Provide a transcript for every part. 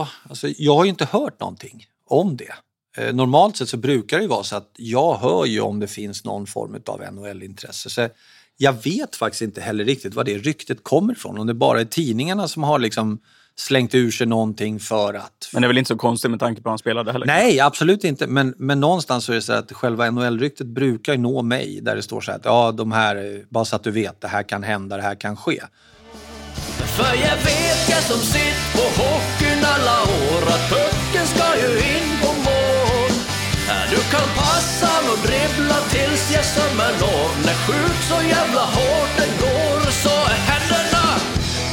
Ja, alltså, jag har ju inte hört någonting om det. Eh, normalt sett så brukar det ju vara så att jag hör ju om det finns någon form av NHL-intresse. Så jag vet faktiskt inte heller riktigt var det ryktet kommer ifrån. Om det bara är tidningarna som har liksom slängt ur sig någonting för att... Men det är väl inte så konstigt med tanke på att han spelade heller? Nej, absolut inte. Men, men någonstans så är det så att själva NHL-ryktet brukar nå mig där det står så här att ja, de här, bara så att du vet, det här kan hända, det här kan ske. För jag vet jag som sitt på år att pucken ska ju in på mål. Du kan passa och dribbla tills jag sömmer når. När skjut så jävla hårt den går så är händerna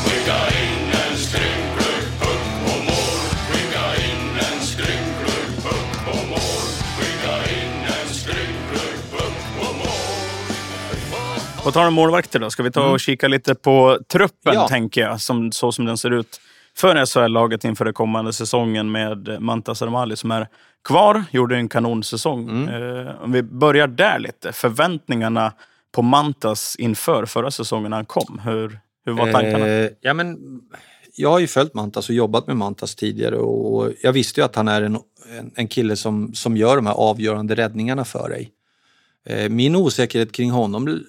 Skicka in en skrynklig puck på mål. Skicka in en skrynklig puck på mål. Skicka in en skrynklig puck på mål. På tal om målvakter då, ska vi ta och kika lite på truppen Ja. tänker jag, som, så som den ser ut för SHL-laget inför den kommande säsongen med Mantas Armali som är kvar, gjorde en kanonsäsong. Eh, om vi börjar där lite, förväntningarna på Mantas inför förra säsongen när han kom, hur, hur var tankarna? Eh, ja, men, jag har ju följt Mantas och jobbat med Mantas tidigare och jag visste ju att han är en, en, en kille som, som gör de här avgörande räddningarna för dig. Eh, min osäkerhet kring honom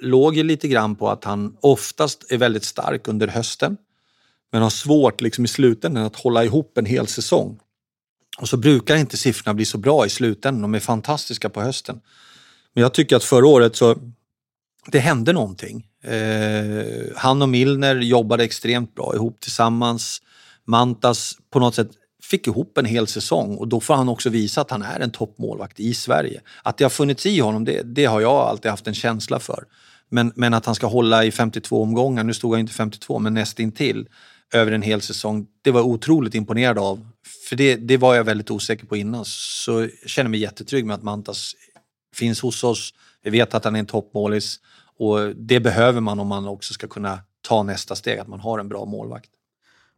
låg ju lite grann på att han oftast är väldigt stark under hösten men har svårt liksom i slutändan att hålla ihop en hel säsong. Och så brukar inte siffrorna bli så bra i slutändan. De är fantastiska på hösten. Men jag tycker att förra året så det hände någonting. Eh, han och Milner jobbade extremt bra ihop tillsammans. Mantas på något sätt fick ihop en hel säsong och då får han också visa att han är en toppmålvakt i Sverige. Att det har funnits i honom, det, det har jag alltid haft en känsla för. Men, men att han ska hålla i 52 omgångar, nu stod han inte 52, men nästintill över en hel säsong. Det var jag otroligt imponerad av. För det, det var jag väldigt osäker på innan. Så jag känner mig jättetrygg med att Mantas finns hos oss. Vi vet att han är en toppmålis och det behöver man om man också ska kunna ta nästa steg, att man har en bra målvakt.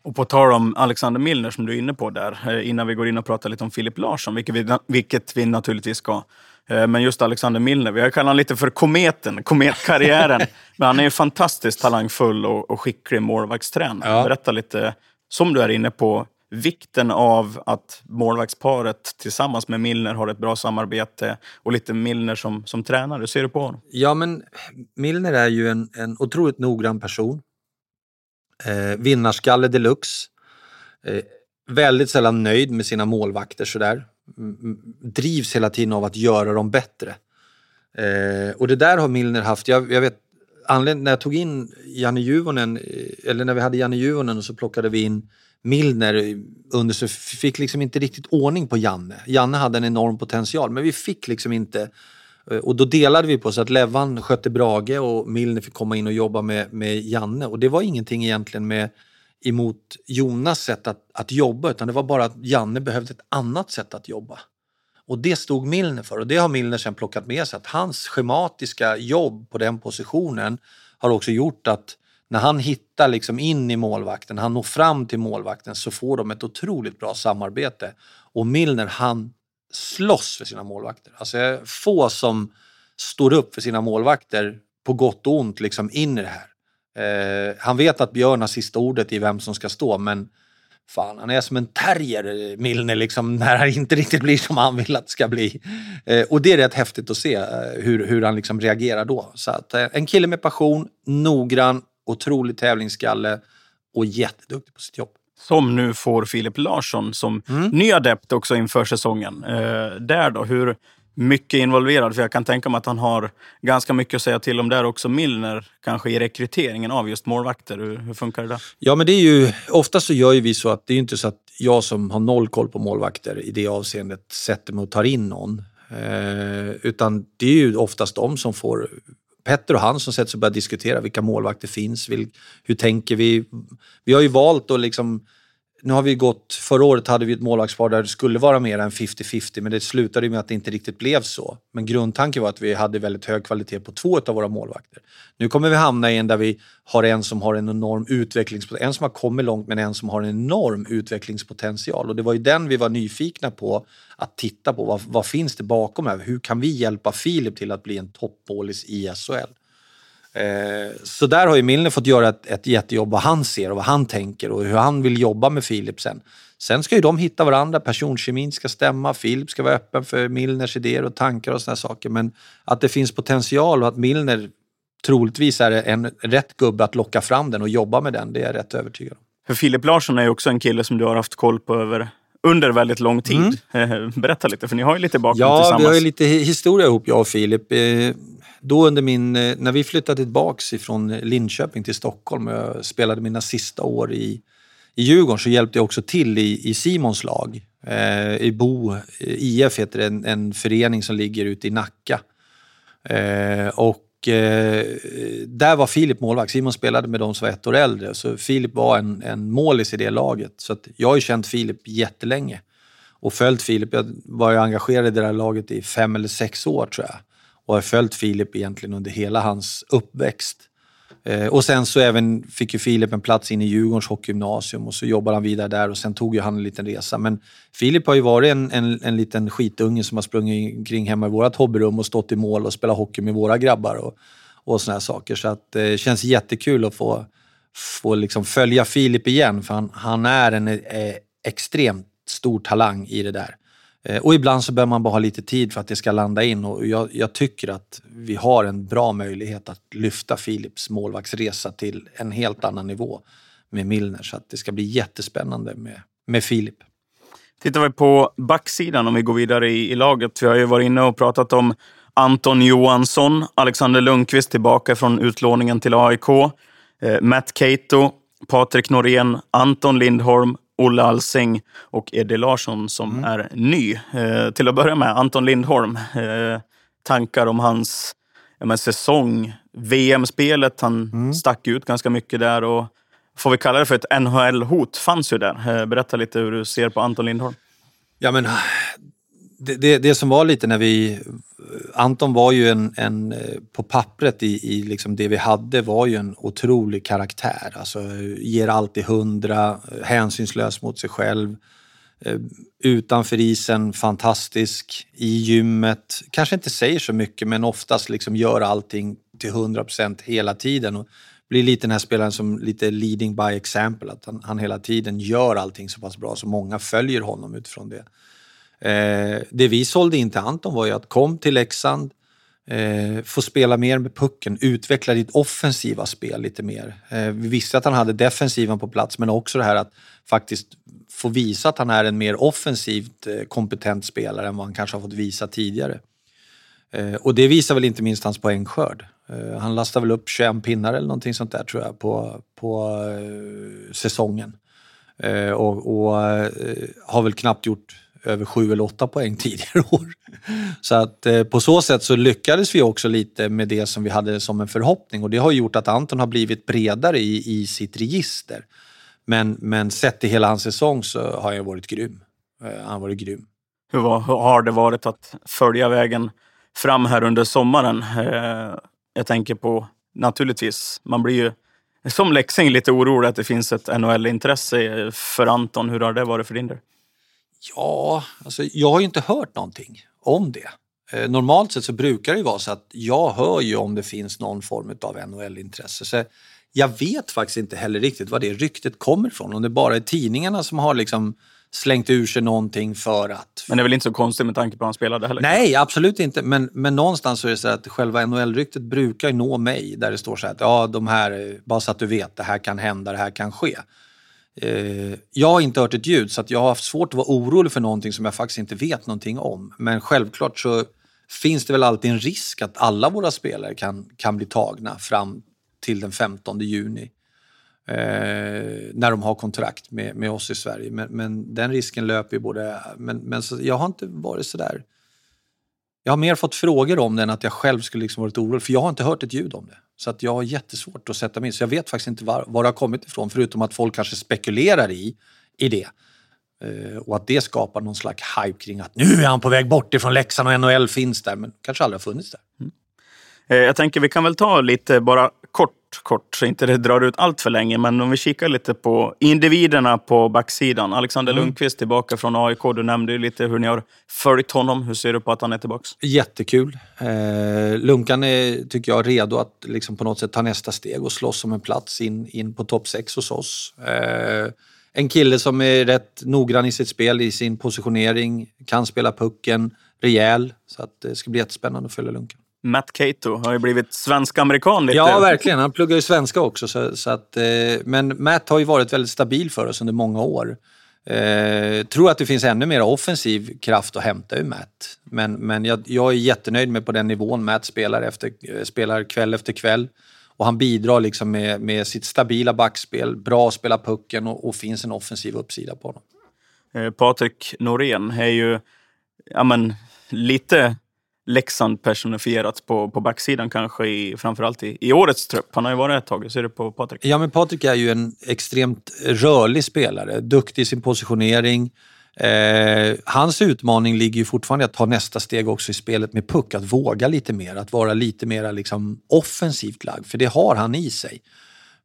Och på tal om Alexander Milner som du är inne på där, eh, innan vi går in och pratar lite om Filip Larsson, vilket vi, vilket vi naturligtvis ska. Eh, Men just Alexander Milner, vi har kallat honom lite för kometen, kometkarriären. Men han är ju fantastiskt talangfull och, och skicklig målvaktstränare. Ja. Berätta lite, som du är inne på, vikten av att målvaktsparet tillsammans med Milner har ett bra samarbete och lite Milner som, som tränare. Hur ser du på honom? Ja, men Milner är ju en, en otroligt noggrann person. Eh, vinnarskalle deluxe. Eh, väldigt sällan nöjd med sina målvakter sådär. Drivs hela tiden av att göra dem bättre. Eh, och det där har Milner haft. Jag, jag vet, när jag tog in Janne Juvonen, eh, eller när vi hade Janne Juvonen och så plockade vi in Milner under så fick liksom inte riktigt ordning på Janne. Janne hade en enorm potential men vi fick liksom inte eh, och då delade vi på så att Levan skötte Brage och Milner fick komma in och jobba med, med Janne. Och det var ingenting egentligen med emot Jonas sätt att, att jobba utan det var bara att Janne behövde ett annat sätt att jobba. Och det stod Milner för och det har Milner sen plockat med sig att hans schematiska jobb på den positionen har också gjort att när han hittar liksom in i målvakten, han når fram till målvakten så får de ett otroligt bra samarbete. Och Milner han slåss för sina målvakter. Alltså få som står upp för sina målvakter på gott och ont liksom in i det här. Eh, han vet att Björn har sista ordet i vem som ska stå men fan, han är som en terrier, Milner, liksom, när han inte riktigt blir som han vill att det ska bli. Eh, och det är rätt häftigt att se eh, hur, hur han liksom reagerar då. Så att, eh, en kille med passion, noggrann, otrolig tävlingsskalle och jätteduktig på sitt jobb. Som nu får Filip Larsson som Mm. ny adept också inför säsongen. Eh, där då, hur mycket involverad? För jag kan tänka mig att han har ganska mycket att säga till om där också. Milner, kanske i rekryteringen av just målvakter. Hur, hur funkar det där? Ja, men det är ju, ofta så gör ju vi så att det är inte så att jag som har noll koll på målvakter i det avseendet sätter mig och tar in någon. Eh, utan det är ju oftast de som får, Petter och han som sätter sig och börjar diskutera vilka målvakter finns, vil, hur tänker vi? Vi har ju valt att liksom, nu har vi gått, förra året hade vi ett målvaktspar där det skulle vara mer än 50-50 men det slutade med att det inte riktigt blev så. Men grundtanken var att vi hade väldigt hög kvalitet på två av våra målvakter. Nu kommer vi hamna i en där vi har en som har en enorm utvecklingspotential, en som har kommit långt men en som har en enorm utvecklingspotential. Och det var ju den vi var nyfikna på att titta på. Vad, vad finns det bakom här? Hur kan vi hjälpa Filip till att bli en toppmålis i SHL? Eh, så där har ju Milner fått göra ett, ett jättejobb vad han ser och vad han tänker och hur han vill jobba med Filip sen. Sen ska ju de hitta varandra, personkemin ska stämma, Filip ska vara öppen för Milners idéer och tankar och sådana saker. Men att det finns potential och att Milner troligtvis är en rätt gubbe att locka fram den och jobba med den, det är jag rätt övertygad om. För Filip Larsson är ju också en kille som du har haft koll på över under väldigt lång tid. Mm. Berätta lite, för ni har ju lite bakgrund ja, tillsammans. Ja, vi har ju lite historia ihop, jag och Filip. Då under min, eh, när vi flyttade tillbaks ifrån Linköping till Stockholm och jag spelade mina sista år i, i Djurgården så hjälpte jag också till i, i Simons lag. Eh, I Bo eh, IF heter det, en, en förening som ligger ute i Nacka. Eh, och eh, där var Filip målvakt. Simon spelade med de som var ett år äldre. Så Filip var en, en målis i det laget. Så jag har ju känt Filip jättelänge och följt Filip. Jag var ju engagerad i det där laget i fem eller sex år tror jag och har följt Filip egentligen under hela hans uppväxt. Eh, och sen så även fick ju Filip en plats in i Djurgårdens hockeygymnasium och så jobbade han vidare där och sen tog ju han en liten resa. Men Filip har ju varit en, en, en liten skitunge som har sprungit kring hemma i vårt hobbyrum och stått i mål och spelat hockey med våra grabbar och, och såna här saker. Så att, det eh, känns jättekul att få, få liksom följa Filip igen för han, han är en eh, extremt stor talang i det där. Eh, och ibland så behöver man bara ha lite tid för att det ska landa in och jag, jag, tycker att vi har en bra möjlighet att lyfta Philips målvaktsresa till en helt annan nivå med Milner. Så att det ska bli jättespännande med, med Filip. Tittar vi på backsidan om vi går vidare i, i laget. Vi har ju varit inne och pratat om Anton Johansson, Alexander Lundqvist tillbaka från utlåningen till AIK, eh, Matt Cato, Patrik Norén, Anton Lindholm, Olle Alsing och Eddie Larsson som mm. är ny. Eh, till att börja med, Anton Lindholm. Eh, tankar om hans ja, säsong. VM-spelet, han mm. stack ut ganska mycket där. och Får vi kalla det för ett NHL-hot? Fanns ju där. Eh, berätta lite hur du ser på Anton Lindholm. Ja, men det, det, det, som var lite när vi... Anton var ju en, en eh, på pappret i, i liksom det vi hade var ju en otrolig karaktär. Alltså ger alltid hundra, eh, hänsynslös mot sig själv. Eh, utanför isen, fantastisk. I gymmet, kanske inte säger så mycket men oftast liksom gör allting till 100 procent hela tiden. Och blir lite den här spelaren som lite leading by example, att han, han hela tiden gör allting så pass bra så många följer honom utifrån det. Eh, det vi sålde in till Anton var ju att kom till Leksand, eh, få spela mer med pucken, utveckla ditt offensiva spel lite mer. Eh, vi visste att han hade defensiven på plats men också det här att faktiskt få visa att han är en mer offensivt eh, kompetent spelare än vad han kanske har fått visa tidigare. Eh, och det visar väl inte minst hans poängskörd. Eh, han lastar väl upp 21 pinnar eller någonting sånt där tror jag på, på eh, säsongen. Eh, och, och har väl knappt gjort över sju eller åtta poäng tidigare år. Så att eh, på så sätt så lyckades vi också lite med det som vi hade som en förhoppning och det har gjort att Anton har blivit bredare i, i sitt register. Men, men sett till hela hans säsong så har han varit grym. Eh, han har varit grym. Hur, var, hur har det varit att följa vägen fram här under sommaren? Eh, jag tänker på, naturligtvis, man blir ju som läxing lite orolig att det finns ett NHL-intresse för Anton. Hur har det varit för din del? Ja, alltså jag har ju inte hört någonting om det. Eh, normalt sett så brukar det ju vara så att jag hör ju om det finns någon form av NHL-intresse. Så jag vet faktiskt inte heller riktigt var det ryktet kommer ifrån. Om det bara är tidningarna som har liksom slängt ur sig någonting för att... Men det är väl inte så konstigt med tanke på hur han spelade heller? Nej, absolut inte. Men, men någonstans så är det så att själva NHL-ryktet brukar nå mig där det står så här att ja, de här, bara så att du vet, det här kan hända, det här kan ske. Eh, jag har inte hört ett ljud så att jag har haft svårt att vara orolig för någonting som jag faktiskt inte vet någonting om. Men självklart så finns det väl alltid en risk att alla våra spelare kan, kan bli tagna fram till den 15 juni. Eh, när de har kontrakt med, med oss i Sverige. Men, men den risken löper ju både... Men, men så, jag har inte varit så där... Jag har mer fått frågor om det än att jag själv skulle liksom varit orolig. För jag har inte hört ett ljud om det. Så att jag har jättesvårt att sätta mig in. Så jag vet faktiskt inte var, var det har kommit ifrån. Förutom att folk kanske spekulerar i, i det. Uh, och att det skapar någon slags hype kring att nu är han på väg bort ifrån Leksand och NHL finns där. Men kanske aldrig har funnits där. Mm. Eh, Jag tänker vi kan väl ta lite bara kort, kort, så inte det drar ut allt för länge. Men om vi kikar lite på individerna på backsidan. Alexander Lundqvist tillbaka från AIK. Du nämnde ju lite hur ni har följt honom. Hur ser du på att han är tillbaka? Jättekul. Eh, Lunkan är, tycker jag, redo att liksom på något sätt ta nästa steg och slåss om en plats in, in på topp 6 hos oss. Eh, en kille som är rätt noggrann i sitt spel, i sin positionering, kan spela pucken, rejäl. Så att det ska bli jättespännande att följa Lunkan. Matt Cato har ju blivit svensk-amerikan lite. Ja, verkligen. Han pluggar ju svenska också. Så, så att, eh, men Matt har ju varit väldigt stabil för oss under många år. Eh, tror att det finns ännu mer offensiv kraft att hämta ur Matt. Men, men jag, jag är jättenöjd med på den nivån Matt spelar, efter, eh, spelar kväll efter kväll. Och han bidrar liksom med, med sitt stabila backspel, bra att spela pucken och, och finns en offensiv uppsida på honom. Eh, Patrik Norén är ju ja, men, lite Leksand personifierat på, på backsidan kanske, i, framförallt i, i årets trupp. Han har ju varit ett tag. Hur ser du på Patrik? Ja, men Patrik är ju en extremt rörlig spelare. Duktig i sin positionering. Eh, hans utmaning ligger ju fortfarande i att ta nästa steg också i spelet med puck. Att våga lite mer, att vara lite mer liksom offensivt lagd. För det har han i sig.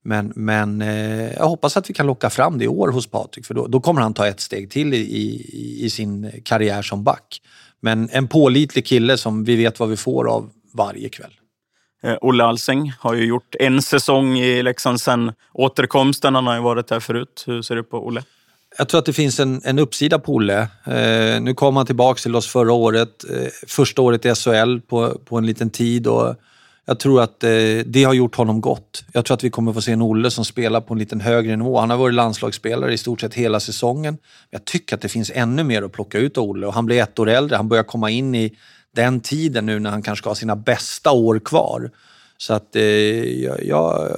Men, men eh, jag hoppas att vi kan locka fram det i år hos Patrik. För då, då kommer han ta ett steg till i, i, i sin karriär som back. Men en pålitlig kille som vi vet vad vi får av varje kväll. Eh, Olle Alsing har ju gjort en säsong i Leksand sen återkomsten. Han har ju varit där förut. Hur ser du på Olle? Jag tror att det finns en, en uppsida på Olle. Eh, nu kom han tillbaka till oss förra året. Eh, första året i SHL på, på en liten tid. Och jag tror att eh, det har gjort honom gott. Jag tror att vi kommer få se en Olle som spelar på en lite högre nivå. Han har varit landslagsspelare i stort sett hela säsongen. Jag tycker att det finns ännu mer att plocka ut av Olle. Och han blir ett år äldre. Han börjar komma in i den tiden nu när han kanske ska ha sina bästa år kvar. Så att eh, jag, jag,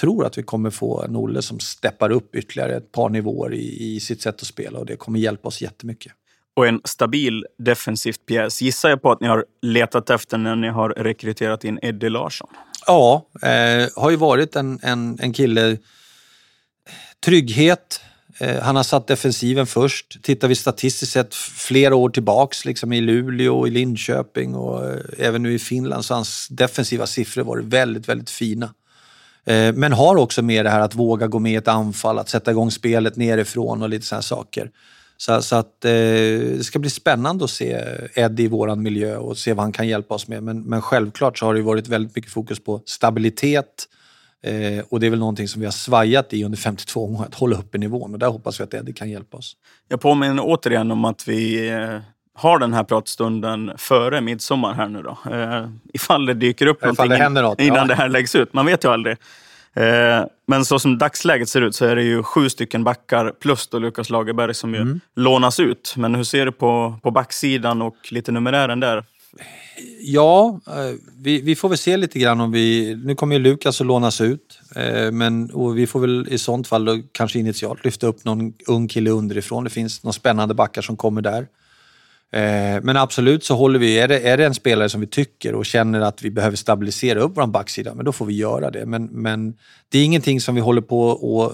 tror att vi kommer få en Olle som steppar upp ytterligare ett par nivåer i, i sitt sätt att spela och det kommer hjälpa oss jättemycket. Och en stabil defensivt pjäs gissar jag på att ni har letat efter när ni har rekryterat in Eddie Larsson. Ja, eh, har ju varit en, en, en kille. Trygghet. Eh, han har satt defensiven först. Tittar vi statistiskt sett flera år tillbaks liksom i Luleå, i Linköping och eh, även nu i Finland så har hans defensiva siffror varit väldigt, väldigt fina. Eh, men har också med det här att våga gå med i ett anfall, att sätta igång spelet nerifrån och lite sådana saker. Så, så att eh, det ska bli spännande att se Eddie i våran miljö och se vad han kan hjälpa oss med. Men, men självklart så har det varit väldigt mycket fokus på stabilitet eh, och det är väl någonting som vi har svajat i under 52 omgångar, att hålla uppe nivån och där hoppas vi att Eddie kan hjälpa oss. Jag påminner återigen om att vi eh, har den här pratstunden före midsommar här nu då. Eh, ifall det dyker upp Ifall någonting det händer något, innan ja. det här läggs ut. Man vet ju aldrig. Eh, men så som dagsläget ser ut så är det ju sju stycken backar plus då Lukas Lagerberg som ju Mm. lånas ut. Men hur ser du på, på backsidan och lite numerären där? Ja, eh, vi, vi får väl se lite grann om vi... Nu kommer ju Lukas att lånas ut. eh, Men och vi får väl i sånt fall kanske initialt lyfta upp någon ung kille underifrån. Det finns några spännande backar som kommer där. Eh, Men absolut så håller vi... Är det, är det en spelare som vi tycker och känner att vi behöver stabilisera upp vår backsida, men då får vi göra det. Men, men det är ingenting som vi håller på och eh,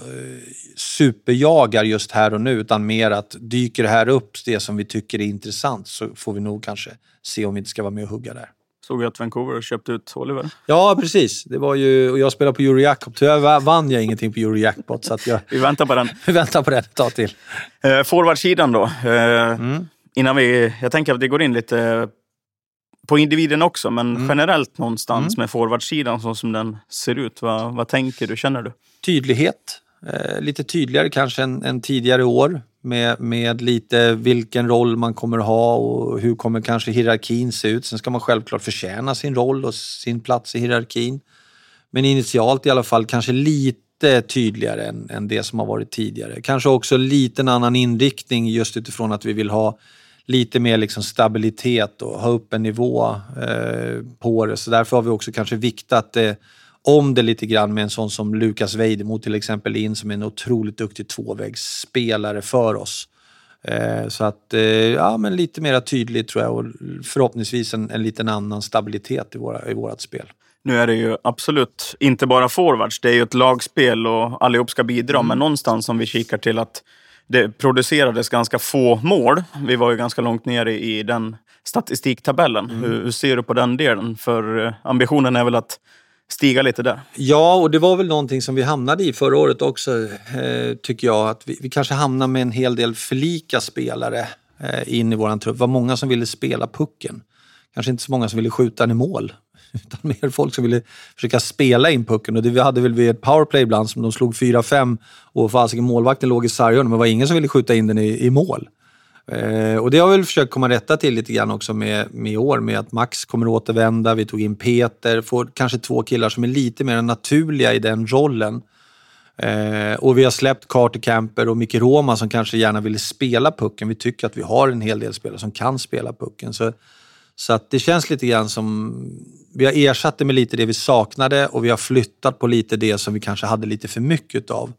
superjagar just här och nu, utan mer att dyker det här upp, det som vi tycker är intressant, så får vi nog kanske se om vi inte ska vara med och hugga där. Såg jag att Vancouver köpte ut Oliver. Ja, precis. Det var ju, och jag spelade på Eurojackpot. Tyvärr va- vann jag ingenting på Eurojackpot, så att jag Vi väntar på den. vi väntar på det ett tag till. Eh, Forwardsidan då. Eh, Mm. Innan vi, jag tänker att vi går in lite på individen också, men Mm. generellt någonstans med forwardsidan så som den ser ut. Vad, vad tänker du? Känner du? Tydlighet. Eh, lite tydligare kanske än, än tidigare år med, med lite vilken roll man kommer ha och hur kommer kanske hierarkin se ut. Sen ska man självklart förtjäna sin roll och sin plats i hierarkin. Men initialt i alla fall kanske lite lite tydligare än, än det som har varit tidigare. Kanske också lite en annan inriktning just utifrån att vi vill ha lite mer liksom stabilitet och ha upp en nivå eh, på det. Så därför har vi också kanske viktat eh, om det lite grann med en sån som Lukas Vejdemo till exempel in som en otroligt duktig tvåvägsspelare för oss. Eh, så att, eh, ja men lite mer tydligt tror jag och förhoppningsvis en, en liten annan stabilitet i, våra, i vårat spel. Nu är det ju absolut inte bara forwards. Det är ju ett lagspel och allihop ska bidra. Mm. Men någonstans om vi kikar till att det producerades ganska få mål. Vi var ju ganska långt ner i, den statistiktabellen. Mm. Hur, hur ser du på den delen? För eh, ambitionen är väl att stiga lite där. Ja, och det var väl någonting som vi hamnade i förra året också, eh, tycker jag. Att vi, vi kanske hamnade med en hel del för lika spelare eh, in i våran trupp. Det var många som ville spela pucken. Kanske inte så många som ville skjuta den i mål. Utan mer folk som ville försöka spela in pucken. Och det vi hade väl vid ett powerplay ibland som de slog 4-5 och fasiken målvakten låg i sarghörnet. Men det var ingen som ville skjuta in den i, i mål. Eh, och det har vi väl försökt komma rätta till lite grann också med, med i år med att Max kommer att återvända. Vi tog in Peter, får kanske två killar som är lite mer naturliga i den rollen. Eh, och vi har släppt Carter Camper och Micke Roma som kanske gärna ville spela pucken. Vi tycker att vi har en hel del spelare som kan spela pucken. Så, så att det känns lite grann som... Vi har ersatt det med lite det vi saknade och vi har flyttat på lite det som vi kanske hade lite för mycket av.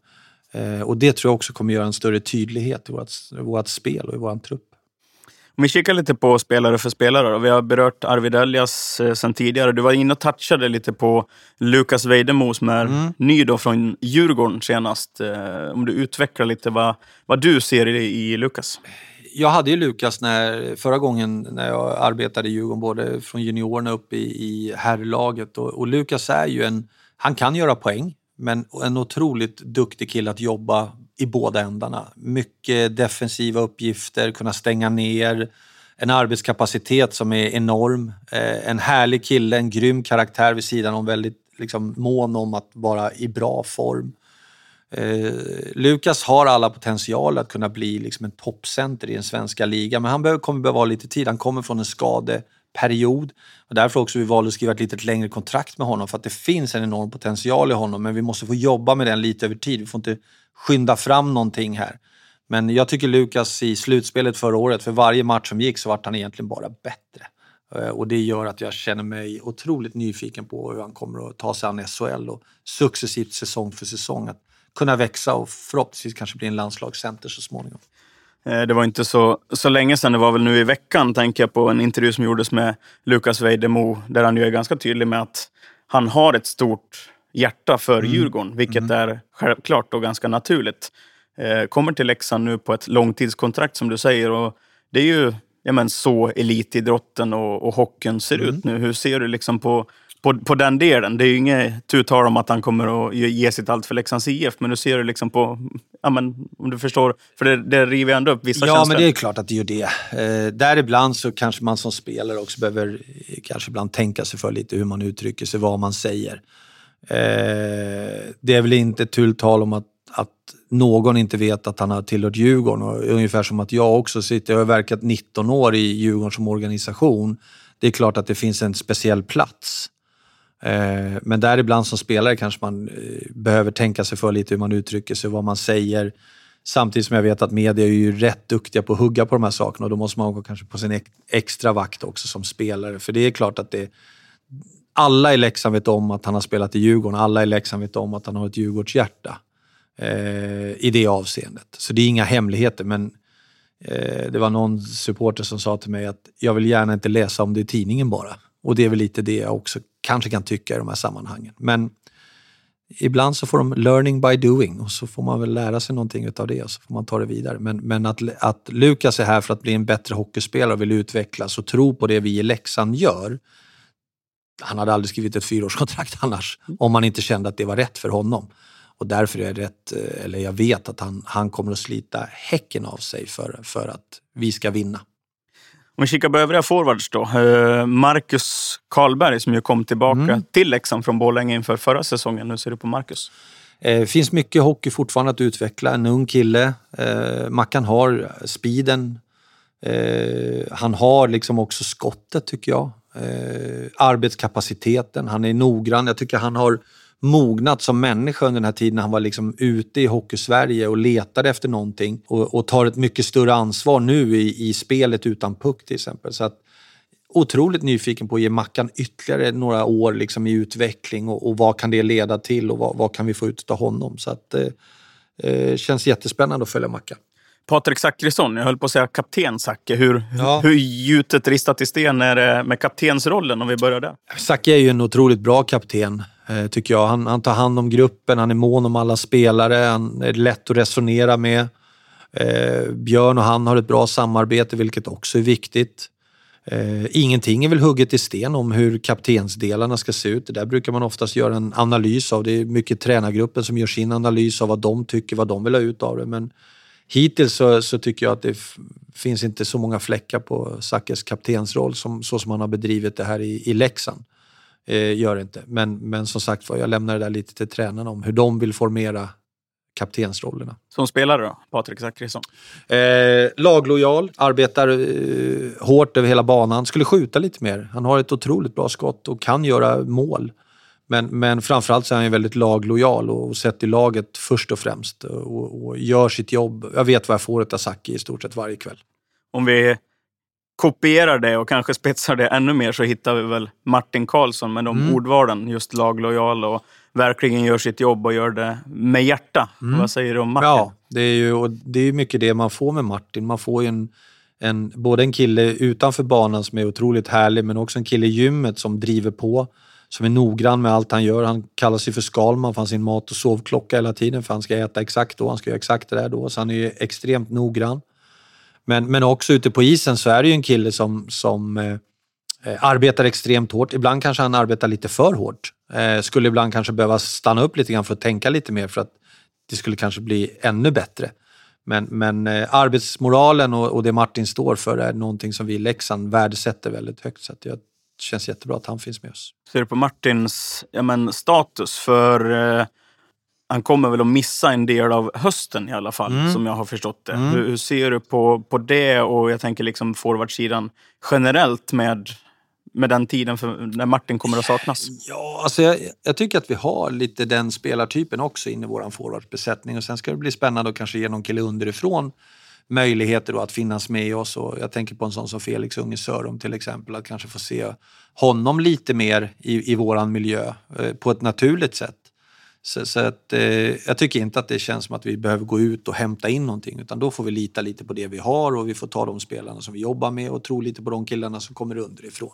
Eh, och det tror jag också kommer göra en större tydlighet i vårt, vårt spel och i vår trupp. Om vi kikar lite på spelare för spelare. Då. Vi har berört Arvid Elias eh, sen tidigare. Du var inne och touchade lite på Lukas Vejdemo som är Mm. ny då från Djurgården senast. Eh, om du utvecklar lite vad, vad du ser i, i Lukas. Jag hade ju Lukas när, förra gången när jag arbetade i Djurgården, både från juniorerna upp i, i herrlaget. Och, och Lukas är ju en, han kan göra poäng, men en otroligt duktig kille att jobba i båda ändarna. Mycket defensiva uppgifter, kunna stänga ner, en arbetskapacitet som är enorm. Eh, en härlig kille, en grym karaktär vid sidan om, väldigt liksom, mån om att vara i bra form. Eh, Lukas har alla potential att kunna bli liksom en toppcenter i den svenska ligan, men han behöver, kommer behöva ha lite tid. Han kommer från en skadeperiod och därför också vi valde att skriva ett lite längre kontrakt med honom för att det finns en enorm potential i honom, men vi måste få jobba med den lite över tid. Vi får inte skynda fram någonting här. Men jag tycker Lukas i slutspelet förra året, för varje match som gick så vart han egentligen bara bättre. Eh, och det gör att jag känner mig otroligt nyfiken på hur han kommer att ta sig an SHL och successivt säsong för säsong att kunna växa och förhoppningsvis kanske bli en landslagscenter så småningom. Eh, Det var inte så, så länge sedan, det var väl nu i veckan, tänker jag på en intervju som gjordes med Lukas Vejdemo, där han ju är ganska tydlig med att han har ett stort hjärta för Djurgården, vilket är självklart och ganska naturligt. Eh, Kommer till Leksand nu på ett långtidskontrakt som du säger och det är ju ja, men, så elitidrotten och, och hockeyn ser ut nu. Hur ser du liksom på, på, på den delen? Det är ju inget tu tal om att han kommer att ge- sitt allt för Leksands IF, men hur ser du liksom på, ja, men, om du förstår, för det, det river ändå upp vissa Ja, känslor. men det är klart att det gör det. Eh, däribland så kanske man som spelare också behöver eh, kanske ibland tänka sig för lite hur man uttrycker sig, vad man säger. Eh, det är väl inte tull tal om att, att någon inte vet att han har tillhört Djurgården. Och ungefär som att jag också sitter, jag har verkat 19 år i Djurgården som organisation. Det är klart att det finns en speciell plats. Eh, men däribland som spelare kanske man eh, behöver tänka sig för lite hur man uttrycker sig, vad man säger. Samtidigt som jag vet att media är ju rätt duktiga på att hugga på de här sakerna och då måste man gå kanske på sin extra vakt också som spelare. För det är klart att det alla i Leksand vet om att han har spelat i Djurgården. Alla i Leksand vet om att han har ett Djurgårdshjärta eh, i det avseendet. Så det är inga hemligheter, men eh, det var någon supporter som sa till mig att jag vill gärna inte läsa om det i tidningen bara. Och det är väl lite det jag också kanske kan tycka i de här sammanhangen. Men ibland så får de learning by doing och så får man väl lära sig någonting av det och så får man ta det vidare. Men, men att, att Lukas är här för att bli en bättre hockeyspelare och vill utvecklas och tro på det vi i Leksand gör. Han hade aldrig skrivit ett fyraårskontrakt annars om han inte kände att det var rätt för honom. Och därför är jag rätt, eh, eller jag vet att han, han kommer att slita häcken av sig för, för att vi ska vinna. Om vi kikar på övriga forwards då. Eh, Marcus Karlberg som ju kom tillbaka Mm. till Leksand från Borlänge inför förra säsongen. Hur ser du på Marcus? Eh, finns mycket hockey fortfarande att utveckla. En ung kille. Eh, Mackan har speeden. Han har liksom också skottet tycker jag. Arbetskapaciteten. Han är noggrann. Jag tycker han har mognat som människa under den här tiden. Han var liksom ute i Hockeysverige och letade efter någonting och, och tar ett mycket större ansvar nu i, i spelet utan puck till exempel. Så att, otroligt nyfiken på att ge Mackan ytterligare några år liksom i utveckling och, och vad kan det leda till och vad, vad kan vi få ut av honom. Så att, eh, eh, känns jättespännande att följa Mackan. Patrik Zackrisson, jag höll på att säga kapten Zacke. Hur, Ja. hur gjutet ristat i sten är det med kaptensrollen om vi börjar där? Zacke är ju en otroligt bra kapten, eh, Eh, tycker jag. Han, han tar hand om gruppen, han är mån om alla spelare, han är lätt att resonera med. Eh, Björn och han har ett bra samarbete, vilket också är viktigt. Eh, ingenting är väl hugget i sten om hur kaptensdelarna ska se ut. Det där brukar man oftast göra en analys av. Det är mycket tränargruppen som gör sin analys av vad de tycker, vad de vill ha ut av det. Men hittills så, så tycker jag att det finns inte så många fläckar på Sackes kaptensroll som, så som han har bedrivit det här i, i Leksand. Eh, gör det inte. Men, men som sagt jag lämnar det där lite till tränarna om hur de vill formera kaptensrollerna. Som spelare då, Patrik Zackrisson? Eh, laglojal, arbetar eh, hårt över hela banan, skulle skjuta lite mer. Han har ett otroligt bra skott och kan göra mål. Men, men framförallt så är han väldigt laglojal och sätter laget först och främst och, och, gör sitt jobb. Jag vet vad jag får av Saki i stort sett varje kväll. Om vi kopierar det och kanske spetsar det ännu mer så hittar vi väl Martin Karlsson med de mm. ordvalen, just laglojal och verkligen gör sitt jobb och gör det med hjärta. Mm. Vad säger du om Martin? Ja, det är ju det är mycket det man får med Martin. Man får ju en, en, både en kille utanför banan som är otroligt härlig, men också en kille i gymmet som driver på, som är noggrann med allt han gör. Han kallar sig för Skalman för han sin mat och sovklocka hela tiden, för han ska äta exakt då, han ska göra exakt det där då, så han är ju extremt noggrann. Men, men också ute på isen så är det ju en kille som, som eh, arbetar extremt hårt. Ibland kanske han arbetar lite för hårt. Eh, skulle ibland kanske behöva stanna upp lite grann för att tänka lite mer för att det skulle kanske bli ännu bättre. Men, men eh, arbetsmoralen och, och, det Martin står för är någonting som vi i Leksand värdesätter väldigt högt. Så det känns jättebra att han finns med oss. Ser du på Martins ja, men, status? För eh, han kommer väl att missa en del av hösten i alla fall, mm. som jag har förstått det. Mm. Hur, hur, ser du på, på det och jag tänker liksom forwardsidan generellt med med den tiden för när Martin kommer att saknas? Ja, alltså jag, jag, tycker att vi har lite den spelartypen också inne i vår forwardsbesättning och sen ska det bli spännande att kanske ge någon kille underifrån möjligheter då att finnas med oss. Och jag tänker på en sån som Felix Unge Sörum till exempel, att kanske få se honom lite mer i, i våran miljö eh, på ett naturligt sätt. Så, så att, eh, jag tycker inte att det känns som att vi behöver gå ut och hämta in någonting utan då får vi lita lite på det vi har och vi får ta de spelarna som vi jobbar med och tro lite på de killarna som kommer underifrån.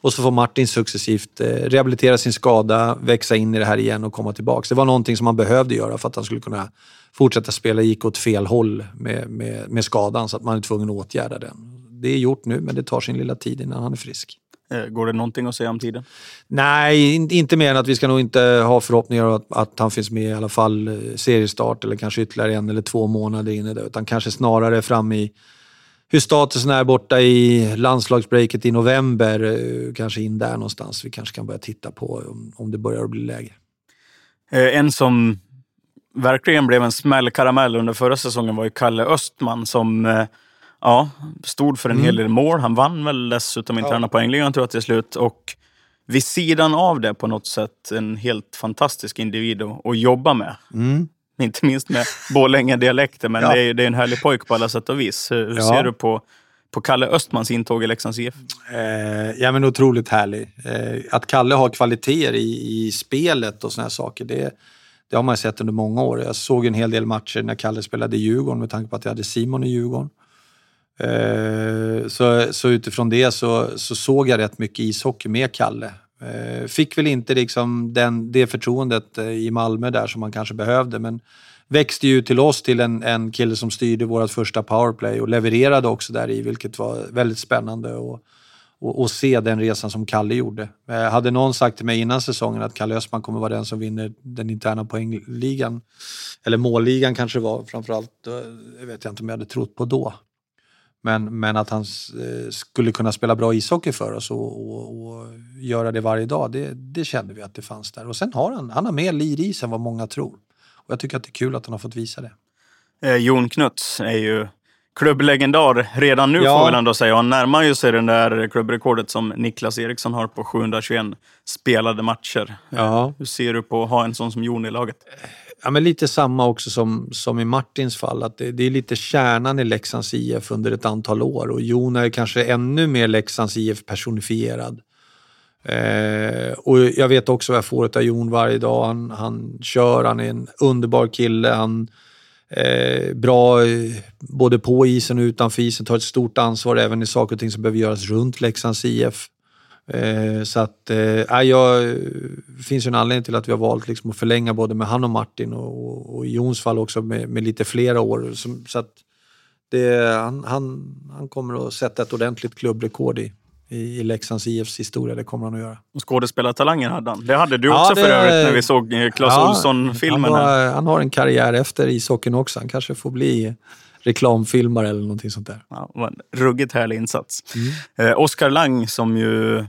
Och så får Martin successivt eh, rehabilitera sin skada, växa in i det här igen och komma tillbaka. Det var någonting som han behövde göra för att han skulle kunna fortsätta spela. gick åt fel håll med, med, med skadan så att man är tvungen att åtgärda den. Det är gjort nu, men det tar sin lilla tid innan han är frisk. Eh, går det någonting att säga om tiden? Nej, inte mer än att vi ska nog inte ha förhoppningar att, att han finns med i alla fall eh, seriestart eller kanske ytterligare en eller två månader in i det. Utan kanske snarare fram i hur statusen är borta i landslagsbreaket i november. Eh, kanske in där någonstans. Vi kanske kan börja titta på om, om det börjar bli läge. En som verkligen blev en smällkaramell under förra säsongen var ju Kalle Östman som ja, stod för en mm. hel del mål. Han vann väl dessutom interna ja. poängligan tror jag till slut. Och vid sidan av det på något sätt en helt fantastisk individ att, jobba med. Mm. Inte minst med Borlänge-dialekter, men ja. det, är, det är en härlig pojk på alla sätt och vis. Hur ja. ser du på, på Kalle Östmans intåg i Leksands IF? Eh, ja, men otroligt härlig. Eh, att Kalle har kvaliteter i, i spelet och såna saker, det, det har man sett under många år. Jag såg en hel del matcher när Kalle spelade i Djurgården med tanke på att jag hade Simon i Djurgården. Eh, så, så utifrån det så, så såg jag rätt mycket ishockey med Kalle. Eh, fick väl inte liksom den, det förtroendet eh, i Malmö där som man kanske behövde men växte ju till oss till en, en kille som styrde vårt första powerplay och levererade också där i vilket var väldigt spännande och, och, och, se den resan som Kalle gjorde. Hade någon sagt till mig innan säsongen att Kalle Östman kommer vara den som vinner den interna poängligan, eller målligan kanske det var framförallt, det vet jag inte om jag hade trott på då. Men, men att han eh, skulle kunna spela bra ishockey för oss och, och, och, göra det varje dag, det, det, kände vi att det fanns där. Och sen har han, han har mer lir i sig än vad många tror. Och jag tycker att det är kul att han har fått visa det. Eh, Jon Knuts är ju klubblegendar redan nu ja. får vi ändå säga. Han närmar ju sig det där klubbrekordet som Niklas Eriksson har på 721 spelade matcher. Ja. Hur ser du på att ha en sån som Jon i laget? Ja, men lite samma också som, som i Martins fall. Att det, det, är lite kärnan i Leksands IF under ett antal år och Jon är kanske ännu mer Leksands IF personifierad. Eh, och jag vet också vad jag får av Jon varje dag. Han, han kör, han är en underbar kille. Han eh, bra eh, både på isen och utanför isen, tar ett stort ansvar även i saker och ting som behöver göras runt Leksands IF. Eh, så att, eh, jag, det finns ju en anledning till att vi har valt liksom att förlänga både med han och Martin och, och i Jons fall också med, med lite flera år. Så, så att Det, han, han, han kommer att sätta ett ordentligt klubbrekord i, i, i Leksands IFs historia. Det kommer han att göra. Och skådespelartalangen hade han. Det hade du Ja, också det- för övrigt när vi såg eh, Clas Ja, Ohlson-filmen. Han, han har en karriär efter ishockeyn också. Han kanske får bli reklamfilmare eller någonting sånt där. Ja, ruggigt härlig insats. Mm. Eh, Oskar Lang som ju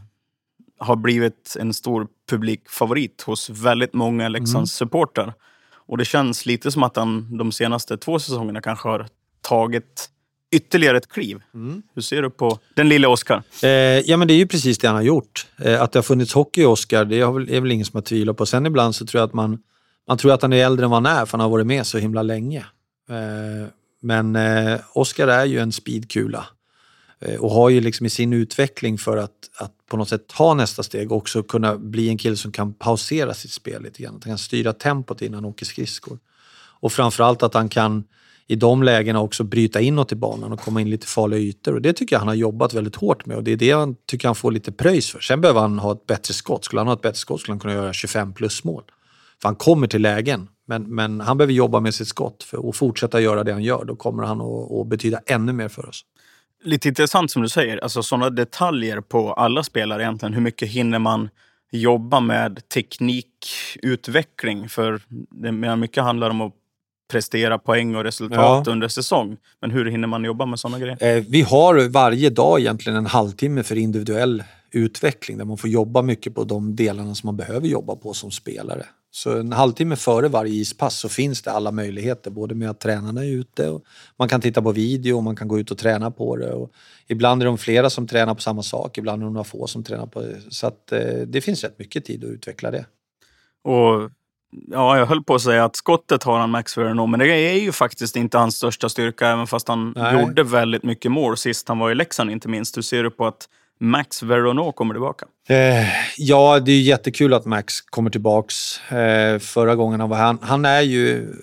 har blivit en stor publikfavorit hos väldigt många Mm. Leksands supportrar. Och det känns lite som att han de senaste två säsongerna kanske har tagit ytterligare ett kliv. Mm. Hur ser du på den lilla Oskar? Eh, ja, men det är ju precis det han har gjort. Eh, att det har funnits hockey i Oscar, det har väl, är väl ingen som har tvivlat på. Sen ibland så tror jag att man, man tror att han är äldre än vad han är, för han har varit med så himla länge. Eh, men eh, Oscar är ju en speedkula Eh, och har ju liksom i sin utveckling för att, att på något sätt ta nästa steg också kunna bli en kille som kan pausera sitt spel lite grann. Att han kan styra tempot innan han åker skridskor. Och framförallt att han kan i de lägena också bryta inåt i banan och komma in lite farliga ytor. Och det tycker jag han har jobbat väldigt hårt med och det är det han tycker han får lite pröjs för. Sen behöver han ha ett bättre skott. Skulle han ha ett bättre skott skulle han kunna göra 25 plus mål. För han kommer till lägen, men, men han behöver jobba med sitt skott för och fortsätta göra det han gör. Då kommer han att betyda ännu mer för oss. Lite intressant som du säger, alltså sådana detaljer på alla spelare egentligen. Hur mycket hinner man jobba med teknikutveckling? För det, mycket handlar om att prestera poäng och resultat Ja. under säsong. Men hur hinner man jobba med sådana grejer? Eh, vi har varje dag egentligen en halvtimme för individuell utveckling där man får jobba mycket på de delarna som man behöver jobba på som spelare. Så en halvtimme före varje ispass så finns det alla möjligheter, både med att tränarna är ute och man kan titta på video och man kan gå ut och träna på det. Och ibland är de flera som tränar på samma sak, ibland är de några få som tränar på det. Så att, eh, det finns rätt mycket tid att utveckla det. Och ja, jag höll på att säga att skottet har han Max Vernon, men det är ju faktiskt inte hans största styrka, även fast han Nej. gjorde väldigt mycket mål sist han var i Leksand, inte minst. Hur ser du på att Max Veronneau kommer tillbaka? Eh, ja, det är jättekul att Max kommer tillbaks. Eh, förra gången han var här. Han, han är ju...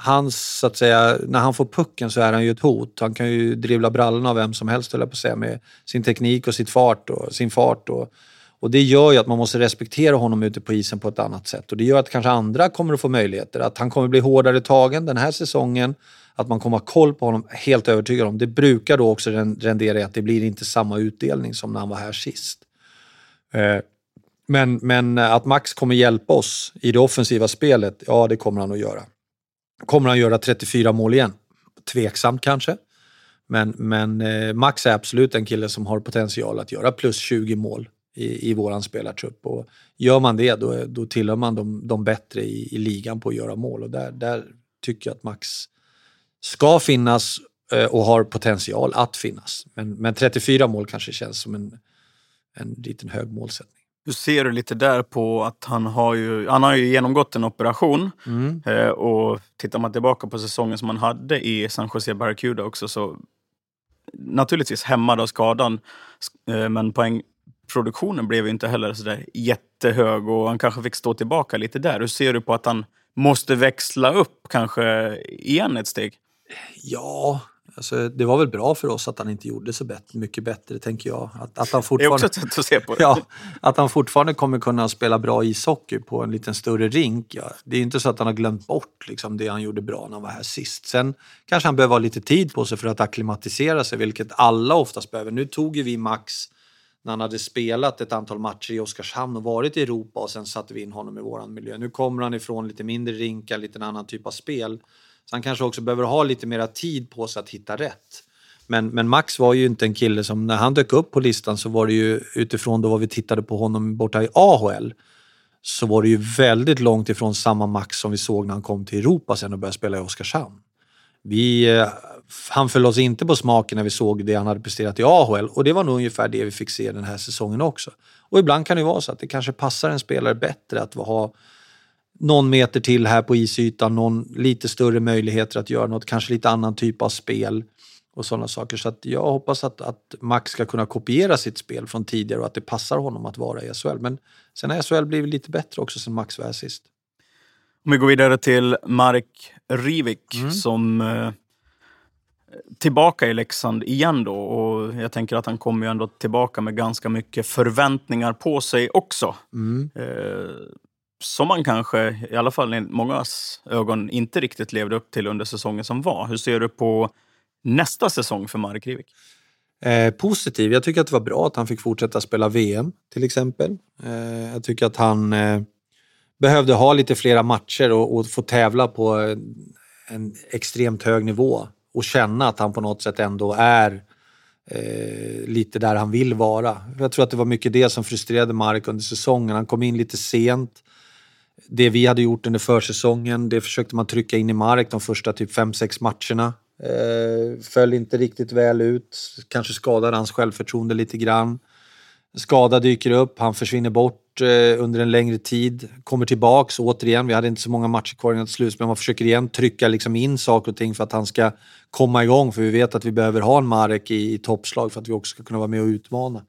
Hans, så att säga, när han får pucken så är han ju ett hot. Han kan ju dribbla brallorna av vem som helst, höll jag på att säga, med sin teknik och sitt fart och, sin fart. Och, och det gör ju att man måste respektera honom ute på isen på ett annat sätt. Och det gör att kanske andra kommer att få möjligheter. Att han kommer bli hårdare tagen den här säsongen. Att man kommer ha koll på honom, helt övertygad om. Det brukar då också rendera i att det blir inte samma utdelning som när han var här sist. Eh, men, men att Max kommer hjälpa oss i det offensiva spelet, ja det kommer han att göra. Kommer han göra 34 mål igen? Tveksamt kanske. Men, men eh, Max är absolut en kille som har potential att göra plus 20 mål i, i våran spelartrupp. Och gör man det, då, då tillhör man de, de bättre i, i ligan på att göra mål. Och där, där tycker jag att Max ska finnas eh, och har potential att finnas. Men, men 34 mål kanske känns som en, en liten hög målsättning. Hur ser du lite där på att han har ju, han har ju genomgått en operation Mm. eh, och tittar man tillbaka på säsongen som han hade i San Jose Barracuda också så naturligtvis hämmad av skadan eh, men poängproduktionen blev ju inte heller sådär jättehög och han kanske fick stå tillbaka lite där. Hur ser du på att han måste växla upp kanske igen ett steg? Ja, alltså, det var väl bra för oss att han inte gjorde så bet- mycket bättre, tänker jag. Att, att han Det är fortfarande... också ett sätt att se på det. Ja, att han fortfarande kommer kunna spela bra ishockey på en liten större rink. Ja. Det är inte så att han har glömt bort liksom, det han gjorde bra när han var här sist. Sen kanske han behöver ha lite tid på sig för att akklimatisera sig, vilket alla oftast behöver. Nu tog ju vi Max när han hade spelat ett antal matcher i Oskarshamn och varit i Europa och sen satte vi in honom i våran miljö. Nu kommer han ifrån lite mindre rinkar, lite en annan typ av spel. Så han kanske också behöver ha lite mera tid på sig att hitta rätt. Men, men Max var ju inte en kille som, när han dök upp på listan så var det ju utifrån då vad vi tittade på honom borta i AHL så var det ju väldigt långt ifrån samma Max som vi såg när han kom till Europa sen och började spela i Oskarshamn. Vi, eh, han föll oss inte på smaken när vi såg det han hade presterat i AHL och det var nog ungefär det vi fick se den här säsongen också. Och ibland kan det vara så att det kanske passar en spelare bättre att ha någon meter till här på isytan, någon lite större möjligheter att göra något, kanske lite annan typ av spel och sådana saker. Så att jag hoppas att, att Max ska kunna kopiera sitt spel från tidigare och att det passar honom att vara i SHL. Men sen har SHL blivit lite bättre också sen Max var här sist. Om vi går vidare till Mark Rivik Mm. som eh, tillbaka i Leksand igen då. Och jag tänker att han kommer ju ändå tillbaka med ganska mycket förväntningar på sig också. Mm. Eh, som man kanske, i alla fall i mångas ögon, inte riktigt levde upp till under säsongen som var. Hur ser du på nästa säsong för Marek Rivik? Eh, positiv. Jag tycker att det var bra att han fick fortsätta spela VM till exempel. Eh, jag tycker att han eh, behövde ha lite flera matcher och, och få tävla på en, en, extremt hög nivå och känna att han på något sätt ändå är eh, lite där han vill vara. Jag tror att det var mycket det som frustrerade Mark under säsongen. Han kom in lite sent. Det vi hade gjort under försäsongen, det försökte man trycka in i Mark de första typ 5-6 matcherna. Eh, föll inte riktigt väl ut. Kanske skadade hans självförtroende lite grann. Skada dyker upp, han försvinner bort eh, under en längre tid. Kommer tillbaks återigen. Vi hade inte så många matcher kvar innan till slut, men man försöker igen trycka liksom in saker och ting för att han ska komma igång. För vi vet att vi behöver ha en Marek i, i toppslag för att vi också ska kunna vara med och utmana.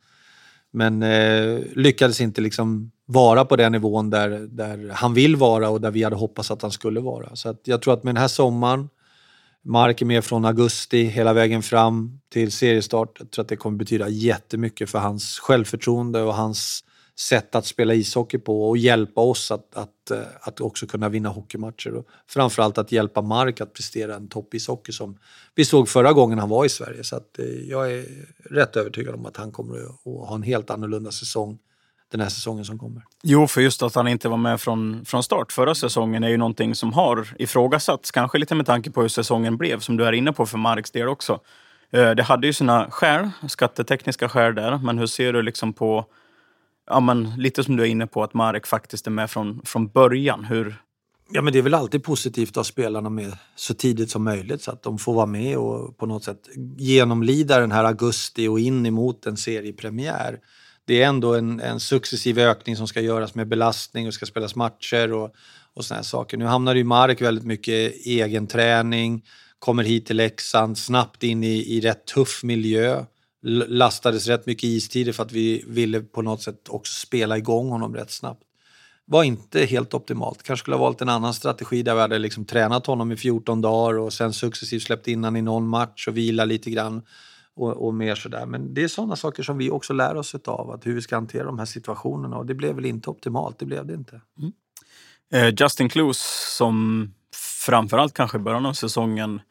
Men eh, lyckades inte liksom vara på den nivån där, där han vill vara och där vi hade hoppats att han skulle vara. Så att jag tror att med den här sommaren Mark är med från augusti hela vägen fram till seriestart. Jag tror att det kommer betyda jättemycket för hans självförtroende och hans sätt att spela ishockey på och hjälpa oss att, att, eh, att också kunna vinna hockeymatcher. Och framförallt att hjälpa Mark att prestera en toppishockey som vi såg förra gången han var i Sverige. Så att eh, jag är rätt övertygad om att han kommer att ha en helt annorlunda säsong den här säsongen som kommer. Jo, för just att han inte var med från, från start förra säsongen är ju någonting som har ifrågasatts. Kanske lite med tanke på hur säsongen blev, som du är inne på för Marks del också. Eh, det hade ju sina skäl, skattetekniska skäl där, men hur ser du liksom på, ja men lite som du är inne på, att Marek faktiskt är med från, från början. Hur, Ja, men det är väl alltid positivt att ha spelarna med så tidigt som möjligt så att de får vara med och på något sätt genomlida den här augusti och in emot en seriepremiär det är ändå en, en successiv ökning som ska göras med belastning och ska spelas matcher och, och såna här saker. Nu hamnar ju Marek väldigt mycket egen träning, kommer hit till Leksand, snabbt in i, i rätt tuff miljö. Lastades rätt mycket istider för att vi ville på något sätt också spela igång honom rätt snabbt. Var inte helt optimalt. Kanske skulle ha valt en annan strategi där vi hade liksom tränat honom i 14 dagar och sen successivt släppt in honom i någon match och vila lite grann och, och mer sådär. Men det är sådana saker som vi också lär oss av, att hur vi ska hantera de här situationerna. Och det blev väl inte optimalt, det blev det inte. Mm. Eh, Justin Clues som framförallt kanske i början av säsongen